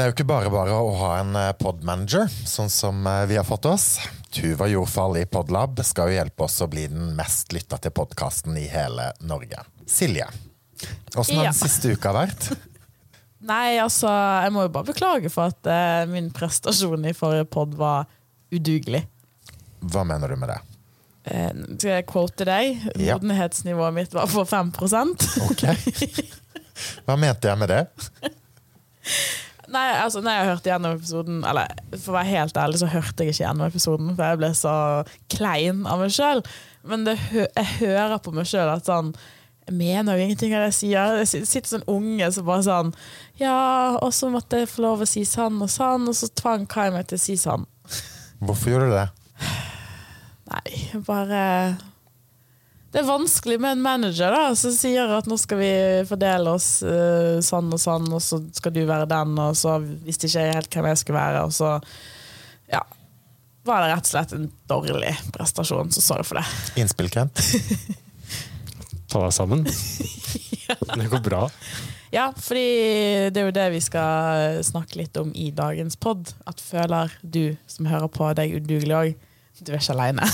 Det er jo ikke bare bare å ha en eh, podmanager, sånn som eh, vi har fått oss. Tuva Jordfall i Podlab skal jo hjelpe oss å bli den mest lytta til podkasten i hele Norge. Silje, åssen har Ja. den siste uka vært? Nei, altså, jeg må jo bare beklage for at eh, min prestasjon i forrige pod var udugelig. Hva mener du med det? Eh, skal jeg quote deg? Ja. Modenhetsnivået mitt var på 5% Ok. Hva mente jeg med det? Nei, altså, når jeg hørte gjennom episoden Eller for å være helt ærlig, så hørte jeg ikke gjennom episoden, for jeg ble så klein av meg sjøl. Men det, jeg hører på meg sjøl at sånn Jeg mener jo ingenting av det jeg sier. Det sitter sånn unge som bare sånn Ja, og så måtte jeg få lov å si sånn og sånn, og så tvang Kai meg til å si sånn. Hvorfor gjorde du det? Nei, bare Det er vanskelig med en manager da, som sier at nå skal vi fordele oss uh, sånn og sånn, og så skal du være den, og så visste ikke jeg helt hvem jeg skulle være, og så ja, var det rett og slett en dårlig prestasjon, så sorry for det. Innspill, Kent? Ta deg sammen. Det går bra. Ja, fordi det er jo det vi skal snakke litt om i dagens pod. At føler du som hører på deg udugelig òg, du er ikke aleine.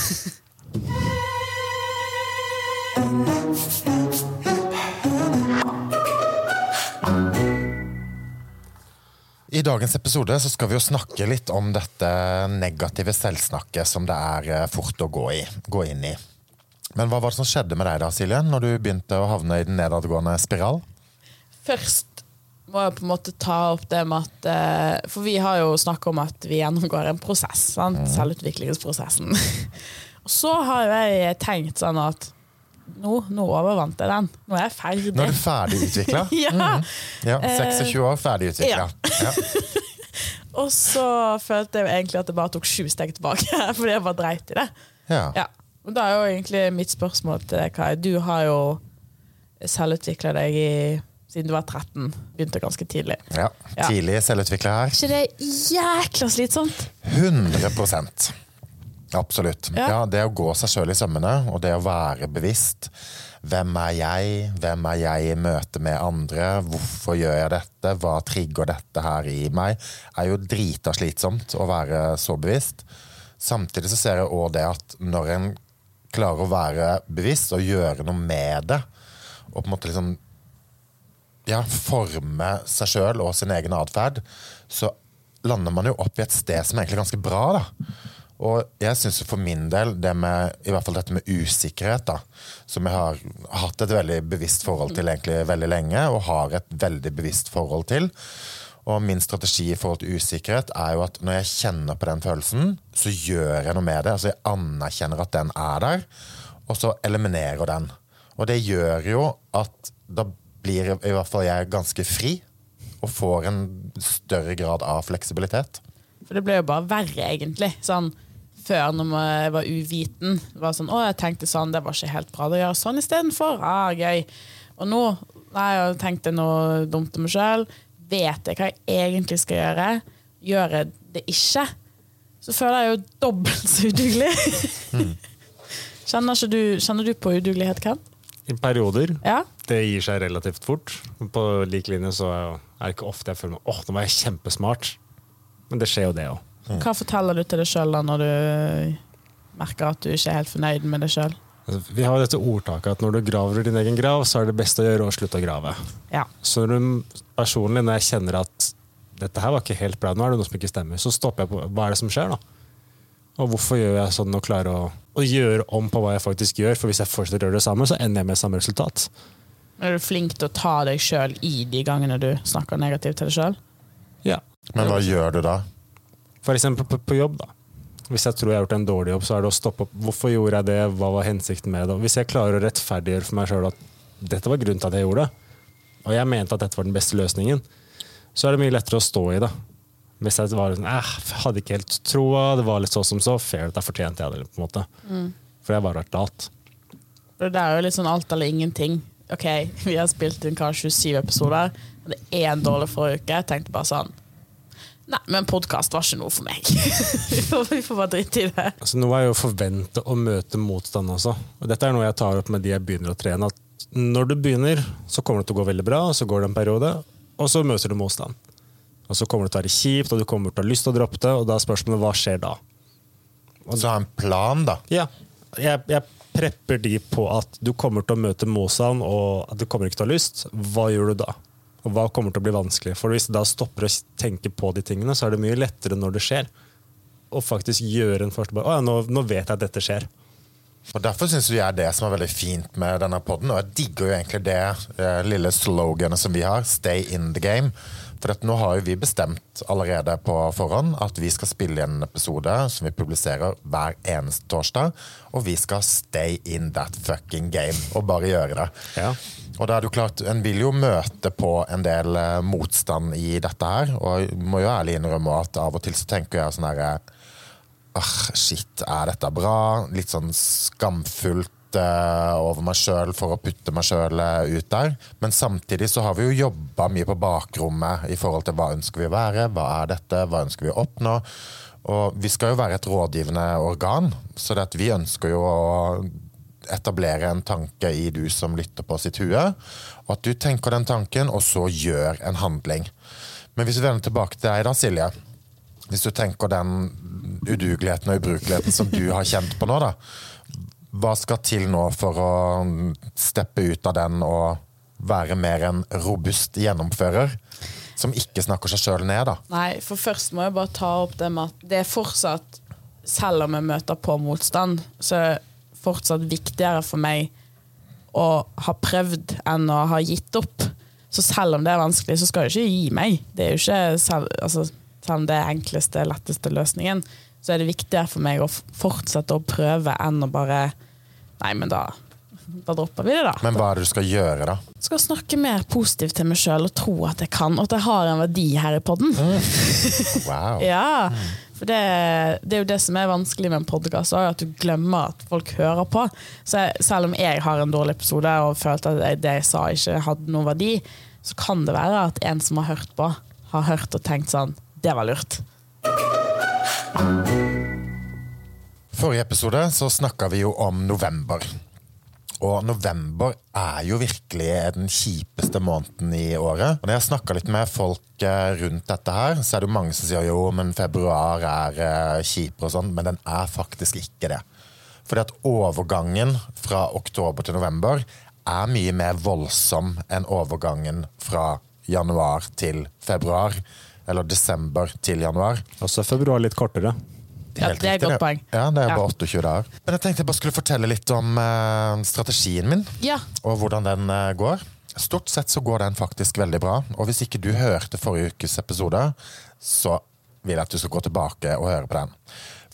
I dagens episode så skal vi jo snakke litt om dette negative selvsnakket som det er eh, fort å gå, i, gå inn i. Men hva var det som skjedde med deg da, Silje, når du begynte å havne i den nedadgående spiral? Først må jeg på en måte ta opp det med at eh, For vi har jo snakka om at vi gjennomgår en prosess. Sant? Selvutviklingsprosessen. Og så har jeg tenkt sånn at nå, nå overvant jeg den. Nå er jeg ferdig. Nå er du ferdig utvikla? Ja. ja, 26 år, ferdigutvikla. Ja. Ja. Og så følte jeg jo egentlig at det bare tok sju steg tilbake, fordi jeg bare dreit i det. Ja. Ja. Og da er jo egentlig mitt spørsmål til deg, Kai. Du har jo selvutvikla deg i, siden du var 13. Begynte ganske tidlig. Ja. Ja. Tidlig selvutvikla her. Er ikke det jækla slitsomt? 100 Absolutt. Ja. Ja, det å gå seg sjøl i sømmene, og det å være bevisst. Hvem er jeg? Hvem er jeg i møte med andre? Hvorfor gjør jeg dette? Hva trigger dette her i meg? er jo drita slitsomt å være så bevisst. Samtidig så ser jeg òg det at når en klarer å være bevisst og gjøre noe med det, og på en måte liksom ja, forme seg sjøl og sin egen atferd, så lander man jo opp i et sted som er egentlig ganske bra. da. Og jeg syns for min del, det med, i hvert fall dette med usikkerhet, da, som jeg har hatt et veldig bevisst forhold til egentlig veldig lenge, og har et veldig bevisst forhold til. Og min strategi i forhold til usikkerhet er jo at når jeg kjenner på den følelsen, så gjør jeg noe med det. Altså jeg anerkjenner at den er der, og så eliminerer den. Og det gjør jo at da blir i hvert fall jeg ganske fri, og får en større grad av fleksibilitet. For det ble jo bare verre, egentlig. Sånn, før, når jeg var uviten, var sånn 'Å, jeg tenkte sånn, det var ikke helt bra. Da gjør jeg sånn istedenfor. Ah, gøy. Og nå nei, jeg tenkte noe dumt om meg sjøl. Vet jeg hva jeg egentlig skal gjøre? Gjør jeg det ikke, så føler jeg jo dobbelt så udugelig. Kjenner, ikke du, kjenner du på udugelighet, Ken? I perioder. Ja? Det gir seg relativt fort. På lik linje så er det ikke ofte jeg føler meg åh, nå var jeg kjempesmart. Men det skjer jo det òg. Hva forteller du til deg sjøl når du merker at du ikke er helt fornøyd med deg sjøl? Altså, vi har dette ordtaket at når du graver din egen grav, så er det beste å gjøre å slutte å grave. Ja. Så når du, personlig, når jeg kjenner at dette her var ikke helt bra, nå er det noe som ikke stemmer, så stopper jeg på hva er det som skjer, da? Og hvorfor gjør jeg sånn og klarer å, å gjøre om på hva jeg faktisk gjør? For hvis jeg fortsetter å gjøre det samme, så ender jeg med samme resultat. Er du flink til å ta deg sjøl i de gangene du snakker negativt til deg sjøl? Ja. Men hva gjør du da? Eksempel på, på jobb, da. Hvis jeg tror jeg har gjort en dårlig jobb, så er det å stoppe opp. Hvorfor gjorde jeg det? Hva var hensikten med det? Hvis jeg klarer å rettferdiggjøre for meg sjøl at dette var grunnen til at jeg gjorde det, og jeg mente at dette var den beste løsningen, så er det mye lettere å stå i det. Hvis jeg var sånn, eh, hadde ikke helt troa, det var litt så som så, fair, da fortjente jeg det. på en måte. For jeg har bare vært lat. Det er jo litt sånn alt eller ingenting. Ok, vi har spilt inn kanskje 27 episoder. Hadde én dårlig forrige uke. Jeg tenkte bare sånn Nei, men podkast var ikke noe for meg. vi, får, vi får bare drite i det. Altså, nå er jo forventet forvente å møte motstand også. Og dette er noe jeg tar opp med de jeg begynner å trene. At når du begynner, så kommer det til å gå veldig bra, og så går det en periode, og så møter du motstand. Og så kommer det til å være kjipt, og du kommer til å ha lyst til å droppe det, og da er spørsmålet hva skjer da? Og Så ha en plan, da. Ja, jeg, jeg prepper de på at du kommer til å møte motstand, og at du kommer ikke til å ha lyst. Hva gjør du da? Og hva kommer til å bli vanskelig? For hvis du da stopper å tenke på de tingene, så er det mye lettere når det skjer. Å faktisk gjøre en forskjell. Å ja, nå, nå vet jeg at dette skjer. Og Derfor syns jeg det som er veldig fint med denne podden, og jeg digger jo egentlig det eh, lille sloganet som vi har, 'Stay in the game'. For at nå har jo vi bestemt allerede på forhånd at vi skal spille en episode som vi publiserer hver eneste torsdag, og vi skal stay in that fucking game og bare gjøre det. Ja. Og da er det jo klart, En vil jo møte på en del eh, motstand i dette her, og jeg må jo ærlig innrømme at av og til så tenker jeg sånn herre ah, Shit, er dette bra? Litt sånn skamfullt eh, over meg sjøl for å putte meg sjøl ut der. Men samtidig så har vi jo jobba mye på bakrommet i forhold til hva ønsker vi å være, hva er dette, hva ønsker vi å oppnå. Og vi skal jo være et rådgivende organ, så det at vi ønsker jo å etablere en tanke i du som lytter på sitt hue, og at du tenker den tanken, og så gjør en handling. Men hvis vi vender tilbake til deg da, Silje. Hvis du tenker den udugeligheten og ubrukeligheten som du har kjent på nå, da. Hva skal til nå for å steppe ut av den og være mer en robust gjennomfører? Som ikke snakker seg sjøl ned, da. Nei, for først må jeg bare ta opp det med at det er fortsatt, selv om jeg møter på motstand, så er det fortsatt viktigere for meg å ha prøvd enn å ha gitt opp. Så selv om det er vanskelig, så skal jeg ikke gi meg. Det er jo ikke selv, altså, selv om det er enkleste, letteste løsningen, så er det viktigere for meg å fortsette å prøve enn å bare Nei, men da, da dropper vi det, da. Men hva er det du skal gjøre, da? skal snakke mer positivt til meg sjøl og tro at jeg kan, og at jeg har en verdi her i podden. Wow. Ja, for det, det er jo det som er vanskelig med en podkast, at du glemmer at folk hører på. Så jeg, selv om jeg har en dårlig episode og følte at jeg- det jeg sa ikke hadde noen verdi, så kan det være at en som har hørt på, har hørt og tenkt sånn Det var lurt. Forrige episode så snakka vi jo om november. Og november er jo virkelig den kjipeste måneden i året. Og når jeg snakka litt med folk eh, rundt dette her, så er det jo mange som sier jo, men februar er eh, kjipere og sånn, men den er faktisk ikke det. Fordi at overgangen fra oktober til november er mye mer voldsom enn overgangen fra januar til februar. Eller desember til januar. Også er februar litt kortere. Ja, det er et godt poeng. Ja, det er bare 28 dager. Men jeg tenkte jeg bare skulle fortelle litt om eh, strategien min, Ja, og hvordan den eh, går. Stort sett så går den faktisk veldig bra. Og hvis ikke du hørte forrige ukes episode, så vil jeg at du skal gå tilbake og høre på den.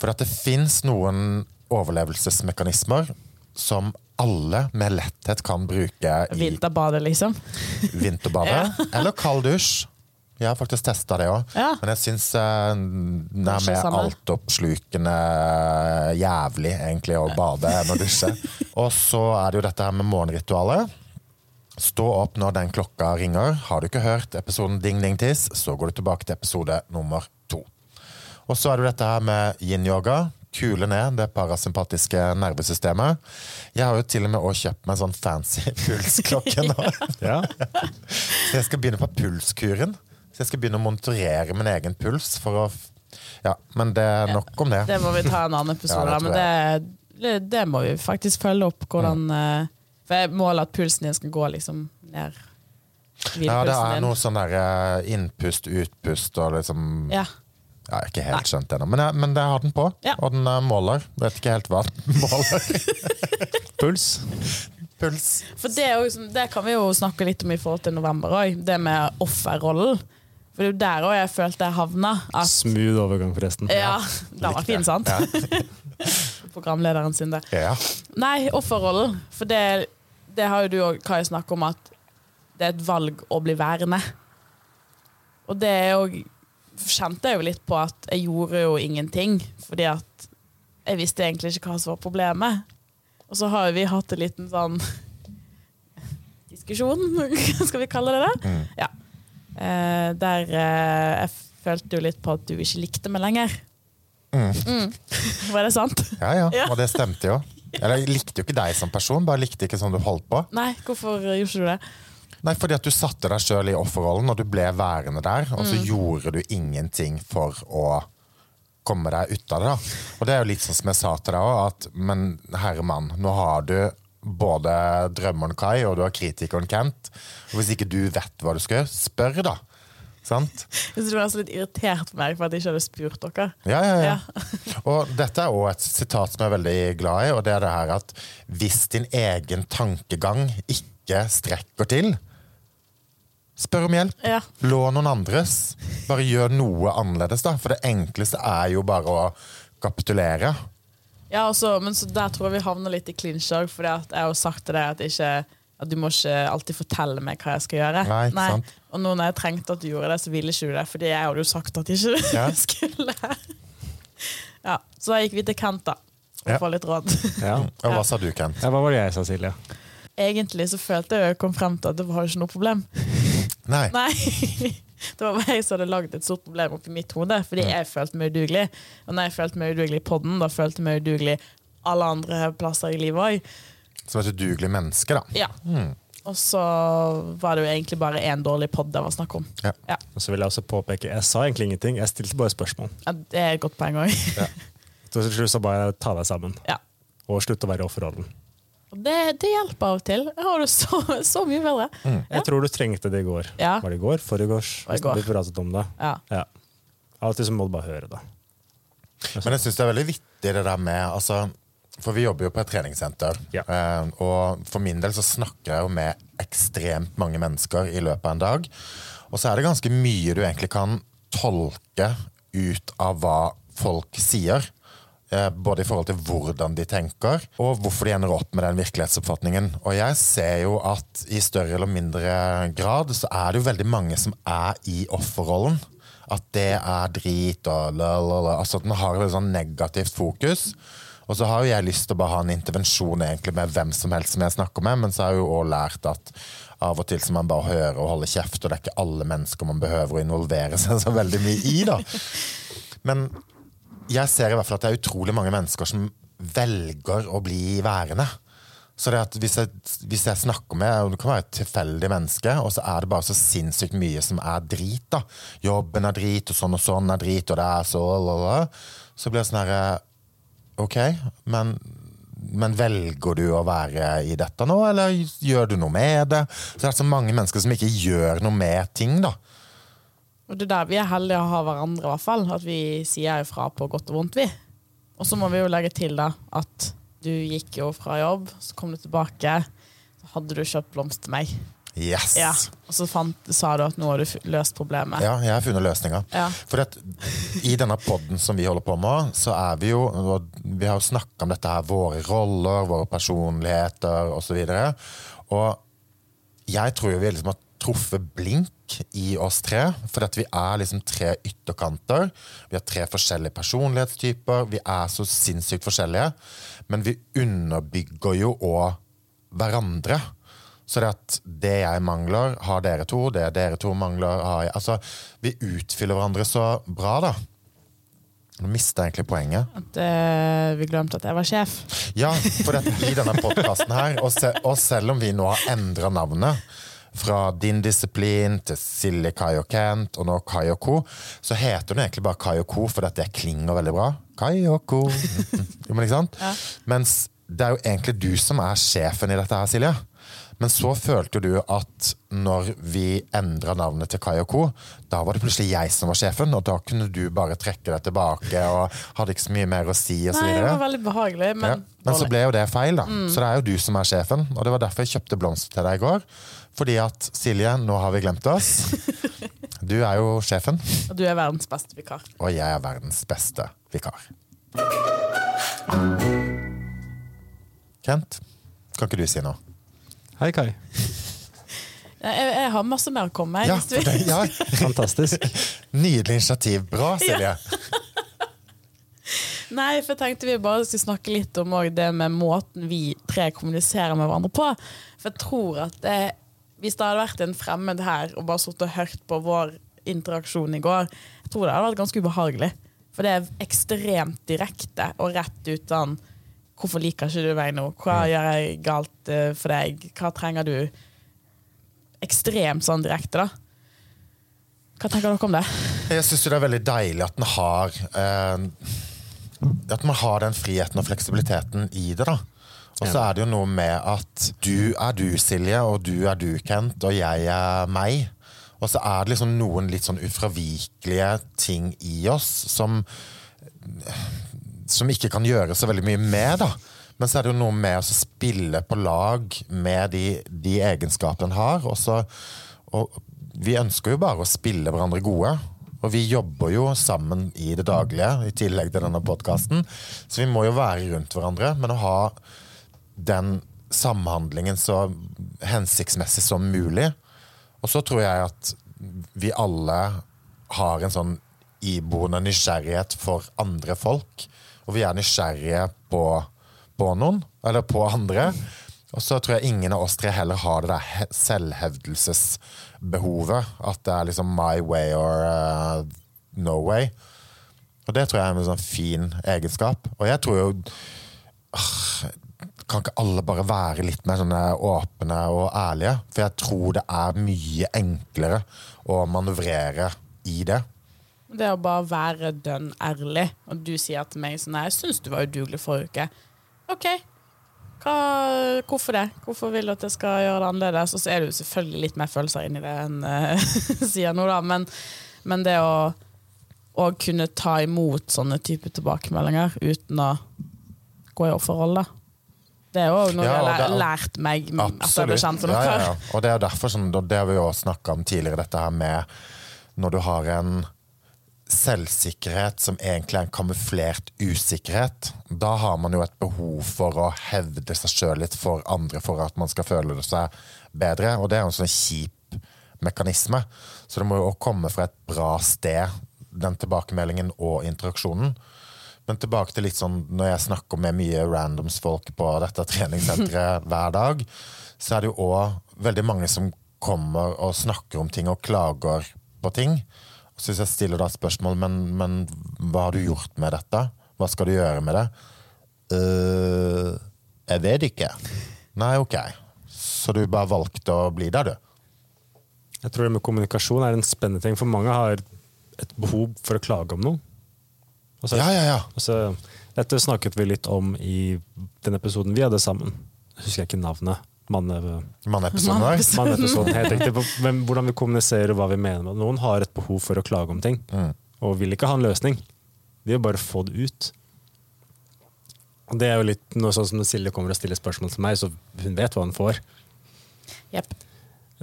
For at det fins noen overlevelsesmekanismer som alle med letthet kan bruke i vinterbadet, liksom. vinterbadet. Eller kald dusj. Jeg har faktisk testa det òg. Ja. Men jeg syns eh, det er mer altoppslukende jævlig egentlig å bade enn å dusje. Og så er det jo dette her med morgenritualet. Stå opp når den klokka ringer. Har du ikke hørt episoden Ding Ding Tiss, så går du tilbake til episode nummer to. Og så er det jo dette her med yin-yoga. Kule ned det parasympatiske nervesystemet. Jeg har jo til og med også kjøpt meg en sånn fancy pulsklokke nå. Ja. Så jeg skal begynne på pulskuren. Så jeg skal begynne å monitorere min egen puls for å Ja, men det er nok om det. Det må vi ta en annen episode, Ja, da, men det, det, må vi faktisk følge opp. Hvordan, mm. for jeg måler at pulsen din skal gå liksom ned. Ja, det er noe sånn der eh, innpust, utpust og liksom Ja, Ja. jeg har ikke helt skjønt det ennå, men, jeg- men det har den på. Ja. Og den måler. måler. Vet ikke helt hva den måler. Puls. Puls. For det, er jo sånn- det kan vi jo snakke litt om i forhold til november òg. Det med offerrollen. For det er jo der òg jeg følte jeg havna. At, Smooth overgang, forresten. ja, den var fin, sant? Programlederen sin, der. Ja. Nei, offerrollen. For det, det har jo du og Kai snakket om, at det er et valg å bli værende. Og det er jo kjente jeg jo litt på at jeg gjorde jo ingenting, fordi at jeg visste egentlig ikke hva som var problemet. Og så har jo vi hatt en liten sånn diskusjon, skal vi kalle det det? Ja. Eh, der eh, jeg følte jo litt på at du ikke likte meg lenger. Mm. Var det sant? ja, ja. Ja. Og det stemte jo. Eller jeg likte jo ikke deg som person, bare likte ikke sånn du holdt på. Nei, hvorfor gjorde du det? Nei, fordi at du satte deg sjøl i offerrollen, og du ble værende der. Og Mm. så gjorde du ingenting for å komme deg ut av det. da. Og det er jo litt sånn som jeg sa til deg òg, at men herre mann, nå har du både drømmeren Kai og du har kritikeren Kent. Og hvis ikke du vet hva du skal gjøre, spør, da. Sant? Jeg var altså litt irritert på meg for at jeg ikke hadde spurt dere. Ja, ja, ja. Ja. og dette er også et sitat som jeg er veldig glad i, og det er det her at hvis din egen tankegang ikke strekker til, spør om hjelp. Ja. Lån noen andres. Bare gjør noe annerledes, da. For det enkleste er jo bare å kapitulere. Ja, også, men så der tror jeg vi havner litt i clinch òg, for jeg har jo sagt til deg at, ikke, at du må ikke alltid fortelle meg hva jeg skal gjøre. Nei, ikke sant. Og nå når jeg trengte at du gjorde det, så ville ikke du det, fordi jeg hadde jo sagt at ikke Ja. skulle. Ja, så da gikk vi til Kent, da. Og Ja. få litt råd. Ja. Og hva sa du, Kent? ja, Hva var det jeg sa, Silje? Egentlig så følte jeg jeg kom frem til at det var jo ikke noe problem. Nei. Nei. Det var bare jeg som hadde lagd et stort problem oppi mitt hode, fordi jeg følte meg udugelig. Og når jeg følte meg udugelig i podden, da følte jeg meg udugelig alle andre plasser i livet òg. Som et udugelig menneske, da. Ja. Og så var det jo egentlig bare én dårlig pod det var snakk om. Ja. Ja. Og så vil jeg også påpeke, jeg sa egentlig ingenting, jeg stilte bare spørsmål. Ja, det er et godt poeng òg. Så til slutt så bare ta deg sammen, Ja. og slutt å være i offerrollen. Og det, det hjelper av og til. Jeg har det så, så mye bedre. Jeg tror du trengte det i går. Ja. Var det i går? I går. Vi pratet om det. Ja. Ja. Av og til så må du bare høre det. Men jeg syns det er veldig vittig det der med altså, For vi jobber jo på et treningssenter. Ja. Eh, og for min del så snakker jeg jo med ekstremt mange mennesker i løpet av en dag. Og så er det ganske mye du egentlig kan tolke ut av hva folk sier. Eh, både i forhold til hvordan de tenker, og hvorfor de ender opp med den virkelighetsoppfatningen. Og jeg ser jo at i større eller mindre grad så er det jo veldig mange som er i offerrollen. At det er drit og la, la, la. Altså at den har et sånn negativt fokus. Og så har jo jeg lyst til å bare ha en intervensjon egentlig med hvem som helst som jeg snakker med, men så har jeg jo også lært at av og til så man bare hører og holder kjeft, og det er ikke alle mennesker man behøver å involvere seg så veldig mye i, da. Men jeg ser i hvert fall at det er utrolig mange mennesker som velger å bli værende. Så hvis jeg, hvis jeg snakker med Det kan være et tilfeldig menneske, og så er det bare så sinnssykt mye som er drit. da Jobben er drit, og sånn og sånn er drit, og det er så lalala. Så blir det sånn herre Ok, men, men velger du å være i dette nå, eller gjør du noe med det? Så det er så mange mennesker som ikke gjør noe med ting, da. Og det er der vi er heldige å ha hverandre, i hvert fall. At vi sier ifra på godt og vondt, vi. Og så må vi jo legge til da at du gikk jo fra jobb, så kom du tilbake, så hadde du kjøpt blomster til meg. Yes! Ja. Og så fant, sa du at nå har du løst problemet. Ja, jeg har funnet løsninger. Ja. For at I denne podden som vi holder på med, så er vi jo Vi har jo snakka om dette her, våre roller, våre personligheter osv. Og, og jeg tror jo vi liksom har truffet blink i oss tre. For at vi er liksom tre ytterkanter. Vi har tre forskjellige personlighetstyper. Vi er så sinnssykt forskjellige. Men vi underbygger jo òg hverandre. Så det at det jeg mangler, har dere to. Det dere to mangler, har jeg Altså, vi utfyller hverandre så bra, da. Nå mista jeg egentlig poenget. At uh, vi glemte at jeg var sjef. Ja, for det, i denne podkasten her, og, se, og selv om vi nå har endra navnet fra Din disiplin til Silje Kai og Kent, og nå Kai og Co., så heter hun egentlig bare Kai og Co, for det klinger veldig bra. Kai og Co. Men. Mens det er jo egentlig du som er sjefen i dette her, Silje. Men så følte du at når vi endra navnet til Kai og Co., da var det plutselig jeg som var sjefen, og da kunne du bare trekke deg tilbake og hadde ikke så mye mer å si osv. så Nei, det var veldig behagelig, Ja. men, Men så ble jo det feil, da. Så det er jo du som er sjefen. Og det var derfor jeg kjøpte blomster til deg i går. Fordi at Silje, nå har vi glemt oss. Du er jo sjefen, Og du er verdens beste vikar. og jeg er verdens beste vikar. Kent, kan ikke du si noe? Hei, Kai. Jeg, jeg har masse mer å komme med. Ja, ja. Fantastisk. Nydelig initiativ. Bra, Silje. Nei, for jeg tenkte vi bare skulle snakke litt om det med måten vi tre kommuniserer med hverandre på. For jeg tror at det, hvis det hadde vært en fremmed her og bare sittet og hørt på vår interaksjon i går, jeg tror det hadde vært ganske ubehagelig. For det er ekstremt direkte og rett ut sånn Hvorfor liker ikke du meg nå? Hva gjør jeg galt uh, for deg? Hva trenger du? ekstremt sånn direkte, da. Hva tenker dere om det? Jeg syns det er veldig deilig at den har uh, At man har den friheten og fleksibiliteten i det, da. Og så er det jo noe med at du er du, Silje, og du er du, Kent, og jeg er meg. Og så er det liksom noen litt sånn ufravikelige ting i oss som Som ikke kan gjøre så veldig mye med, da. Men så er det jo noe med å spille på lag med de, de egenskapene en har. Og, så, og vi ønsker jo bare å spille hverandre gode. Og vi jobber jo sammen i det daglige, i tillegg til denne podkasten. Så vi må jo være rundt hverandre. Men å ha den samhandlingen så hensiktsmessig som mulig. Og så tror jeg at vi alle har en sånn iboende nysgjerrighet for andre folk. Og vi er nysgjerrige på, på noen, eller på andre. Og så tror jeg ingen av oss tre heller har det der selvhevdelsesbehovet. At det er liksom my way or uh, no way. Og det tror jeg er en sånn fin egenskap. Og jeg tror jo uh, Kan ikke alle bare være litt mer sånne åpne og ærlige? For jeg tror det er mye enklere å manøvrere i det. Det å bare være dønn ærlig, og du sier til meg sånn jeg syns du var udugelig forrige uke. OK. Hva, hvorfor det? Hvorfor vil du at jeg skal gjøre det annerledes? Og så er det jo selvfølgelig litt mer følelser inni det enn uh, sier noe, da. Men, men det å, å kunne ta imot sånne type tilbakemeldinger uten å gå i offerrolle, det er jo noe Ja, jeg har lært meg absolutt. jeg ble kjent med Ja, dere. ja, ja. Og det er derfor som, det har vi jo snakka om tidligere, dette her med når du har en selvsikkerhet som egentlig er en kamuflert usikkerhet. Da har man jo et behov for å hevde seg sjøl litt for andre for at man skal føle seg bedre, og det er jo en sånn kjip mekanisme. Så det må jo også komme fra et bra sted, den tilbakemeldingen og interaksjonen. Men tilbake til litt sånn når jeg snakker med mye randoms-folk på dette treningssenteret hver dag, så er det jo òg veldig mange som kommer og snakker om ting og klager på ting. Så hvis jeg stiller da spørsmål, men, men hva har du gjort med dette? Hva skal du gjøre med det? Uh, jeg vet ikke. Nei, ok. Så du bare valgte å bli der, du? Jeg tror det med kommunikasjon er en spennende ting, for mange har et behov for å klage om noe. Så- Ja, ja, ja. og så- dette snakket vi litt om i den episoden vi hadde sammen. Jeg husker ikke navnet. Manne, Manneepisoden vår. Manneepisoden, helt riktig. Men hvordan vi kommuniserer og hva vi mener. med. Noen har et behov for å klage om ting, og vil ikke ha en løsning. De vil bare få det ut. Og det er jo litt noe sånn som når Silje kommer og stiller spørsmål til meg, så hun vet hva hun får. Yep.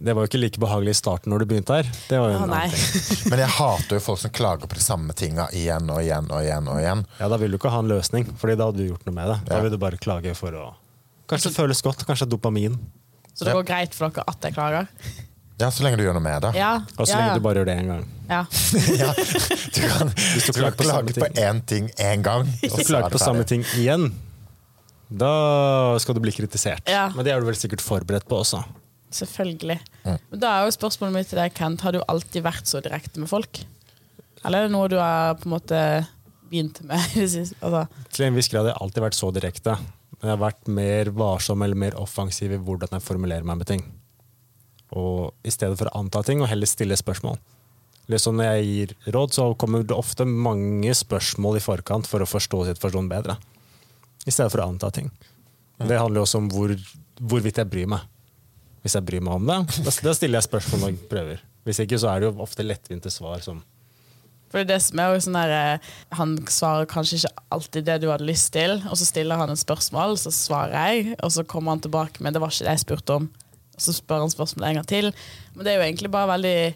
Det var jo ikke like behagelig i starten når du begynte her. Det var jo en ah, annen ting. Men jeg hater jo folk som klager på de samme tinga igjen og igjen og igjen. og igjen. Ja, Da vil du ikke ha en løsning, Fordi da hadde du gjort noe med det. Da vil du bare klage for å Kanskje det føles godt, kanskje det er dopamin. Så det går greit for dere at jeg klager? Ja, Så lenge du gjør noe med det. Ja. Og så ja, lenge ja. du bare gjør det én gang. ja. Ja, du kan, Hvis du du klager på én ting én gang. Hvis og du så er klager på samme ting igjen, da skal du bli kritisert. Ja. Men det er du vel sikkert forberedt på også. Selvfølgelig. Men da er jo spørsmålet mitt til deg, Kent, har du alltid vært så direkte med folk? Eller er det noe du har på en måte begynt med? altså, Til en viss grad har jeg alltid vært så direkte. Men jeg har vært mer varsom eller mer offensiv i hvordan jeg formulerer meg med ting. Og I stedet for å anta ting, og heller stille spørsmål. Liksom når jeg gir råd, så kommer det ofte mange spørsmål i forkant for å forstå situasjonen bedre. I stedet for å anta ting. Det handler jo også om hvor, hvorvidt jeg bryr meg. Hvis jeg bryr meg om det, da, da stiller jeg spørsmål og prøver. Hvis ikke, så er det jo ofte lettvinte svar som For det som er jo sånn der, eh, Han svarer kanskje ikke alltid det du hadde lyst til, og så stiller han et spørsmål, så svarer jeg, og så kommer han tilbake med 'det var ikke det jeg spurte om', og så spør han spørsmålet en gang til. Men det er jo egentlig bare veldig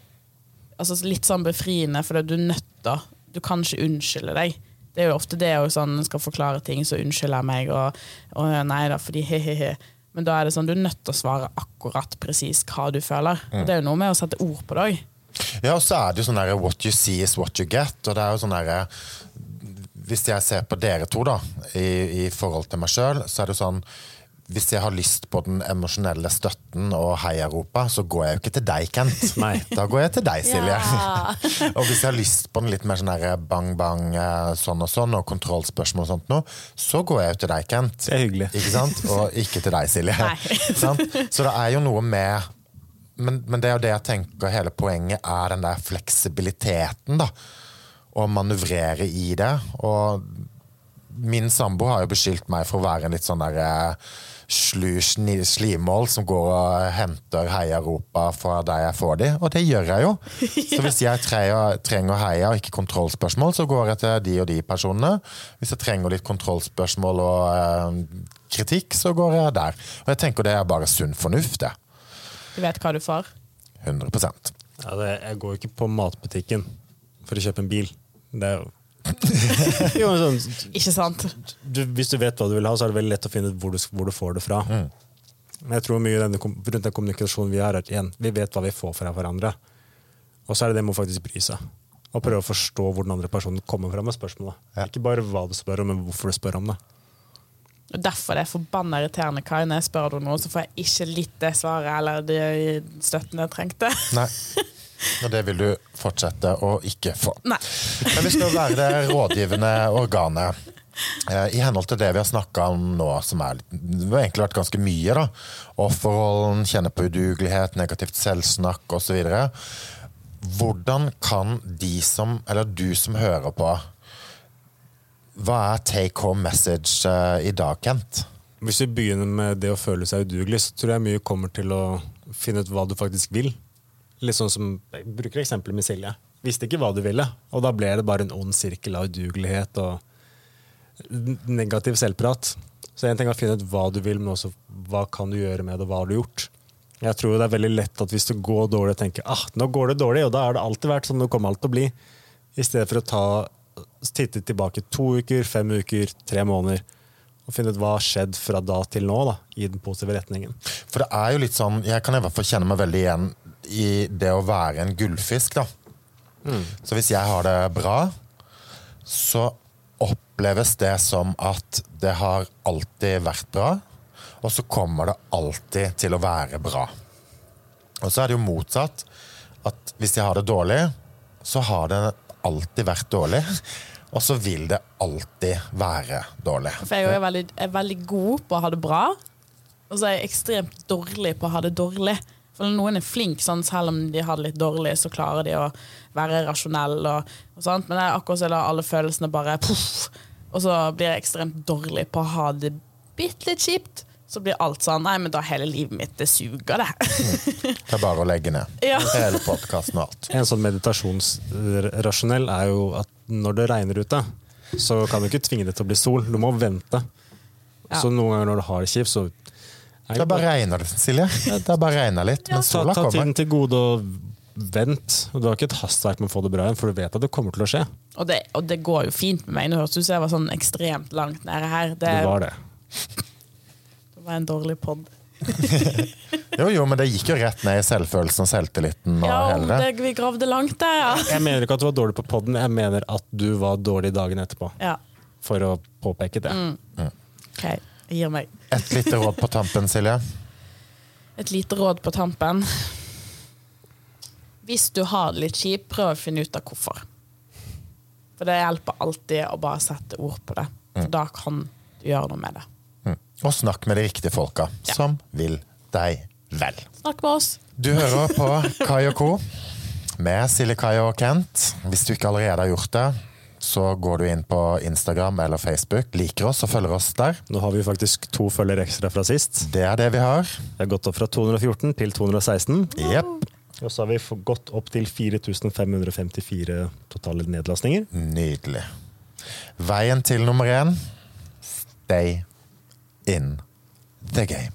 altså litt sånn befriende, for du er nødt til Du kan ikke unnskylde deg. Det er jo ofte det å sånn, skal forklare ting, så unnskylder jeg meg, og, og nei da, fordi he-he-he. Men da er det sånn, du er nødt til å svare akkurat presis hva du føler. Og det er jo noe med å sette ord på det òg. Ja, og så er det jo sånn der what you see is what you get. Og det er jo sånn der, Hvis jeg ser på dere to, da, i, i forhold til meg sjøl, så er det jo sånn Hvis jeg har lyst på den emosjonelle støtten og heiaropa, så går jeg jo ikke til deg, Kent. Nei. Da går jeg til deg, Silje. og hvis jeg har lyst på den litt mer sånn der bang, bang, eh, sånn og sånn, og kontrollspørsmål og sånt noe, så går jeg jo til deg, Kent. Det er hyggelig. Ikke sant? Og ikke til deg, Silje. Nei. Så det er jo noe med men, men det er jo det jeg tenker hele poenget er den der fleksibiliteten, da. Å manøvrere i det. Og min sambo har jo beskyldt meg for å være en litt sånn der eh, slu slimål som går og henter heiaropa fra der jeg får de, og det gjør jeg jo. Så hvis jeg trenger, trenger heia og ikke kontrollspørsmål, så går jeg til de og de personene. Hvis jeg trenger litt kontrollspørsmål og eh, kritikk, så går jeg der. Og jeg tenker det er bare sunn fornuft, det. Du vet hva du får? 100 Ja, det, jeg går jo ikke på matbutikken for å kjøpe en bil. Det er jo jo, sånn, Ikke sant? du, Hvis du vet hva du vil ha, så er det veldig lett å finne ut hvor du, hvor du får det fra. Men jeg tror mye denne, rundt den kommunikasjonen vi har, er igjen, vi vet hva vi får fra hverandre. Og så er det det med å faktisk bry seg. Og prøve å forstå hvor den andre personen kommer fra med spørsmålet. Ja. Ikke bare hva du spør om, men hvorfor du spør om det. Og Derfor det er forbanna irriterende Kai når jeg spør om noe, så får jeg ikke litt det svaret eller de støtten jeg trengte. Nei. Og det vil du fortsette å ikke få. Nei. Men vi skal være det rådgivende organet. Eh, I henhold til det vi har snakka om nå, som er, det har egentlig vært ganske mye, da. Offerrollen, kjenne på udugelighet, negativt selvsnakk osv. Hvordan kan de som, eller du som hører på, hva er take home message uh, i dag, Kent? Hvis vi begynner med det å føle seg udugelig, så tror jeg mye kommer til å finne ut hva du faktisk vil. Litt sånn som, Jeg bruker eksempelet med Silje. Visste ikke hva du ville, og da ble det bare en ond sirkel av udugelighet og negativ selvprat. Så en ting er å finne ut hva du vil, men også hva kan du gjøre med det, og hva har du gjort. Jeg tror det er veldig lett at hvis det går dårlig, tenker ah, nå går det dårlig, og da er det alltid vært sånn det kommer alt til å bli. I stedet for å ta, titte tilbake to uker, fem uker, tre måneder. Og finne ut hva har skjedd fra da til nå, da, i den positive retningen. For det er jo litt sånn, jeg kan i hvert fall kjenne meg veldig igjen i det å være en gullfisk, da. Så hvis jeg har det bra, så oppleves det som at det har alltid vært bra, og så kommer det alltid til å være bra. Og så er det jo motsatt, at hvis jeg har det dårlig, så har det alltid vært dårlig, og så vil det alltid være dårlig. For jeg er veldig, er veldig god på å ha det bra, og så er jeg ekstremt dårlig på å ha det dårlig. For noen er flink, sånn, selv om de har det litt dårlig, så klarer de å være rasjonell. Og, og sånt. Men det akkurat som alle følelsene bare poff, og så blir jeg ekstremt dårlig på å ha det bitte litt kjipt. Så blir alt sånn Nei, men da hele livet mitt, det suger, det. Det er bare å legge ned. Ja. Hele podkasten og alt. En sånn meditasjonsrasjonell er jo at når det regner ute, så kan du ikke tvinge det til å bli sol. Du må vente. Ja. Så noen ganger når du har det kjipt, så er bare regner det, Silje. Det er bare regner litt, men sola kommer. ta ta tiden til gode og vent. Og du har ikke et hastverk med å få det bra igjen, for du vet at det kommer til å skje. Og det, og det går jo fint med meg. Nå høres det ut som jeg var sånn ekstremt langt nede her. Det, Det var det. Var en dårlig pod. Jo, jo, men det gikk jo rett ned i selvfølelsen og selvtilliten og Ja, hele det. det, vi gravde langt der, ja. Jeg mener ikke at du var dårlig på podden, jeg mener at du var dårlig dagen etterpå. ja. For å påpeke det. Ok, jeg gir meg. Et lite råd på tampen, Silje. Et lite råd på tampen. Hvis du har det litt kjipt, prøv å finne ut av hvorfor. For det hjelper alltid å bare sette ord på det. For da kan du gjøre noe med det. Og snakk med de riktige folka Ja. som vil deg vel. Snakk med oss. Du hører på Kai og Co. med Silje, Kai og Kent. Hvis du ikke allerede har gjort det, så går du inn på Instagram eller Facebook, liker oss og følger oss der. Nå har vi faktisk to følgere ekstra fra sist. Det er det vi har. Vi har gått opp fra 214 til 216. Yep. Og så har vi gått opp til 4554 totale nedlastninger. Nydelig. Veien til nummer én stay in the game.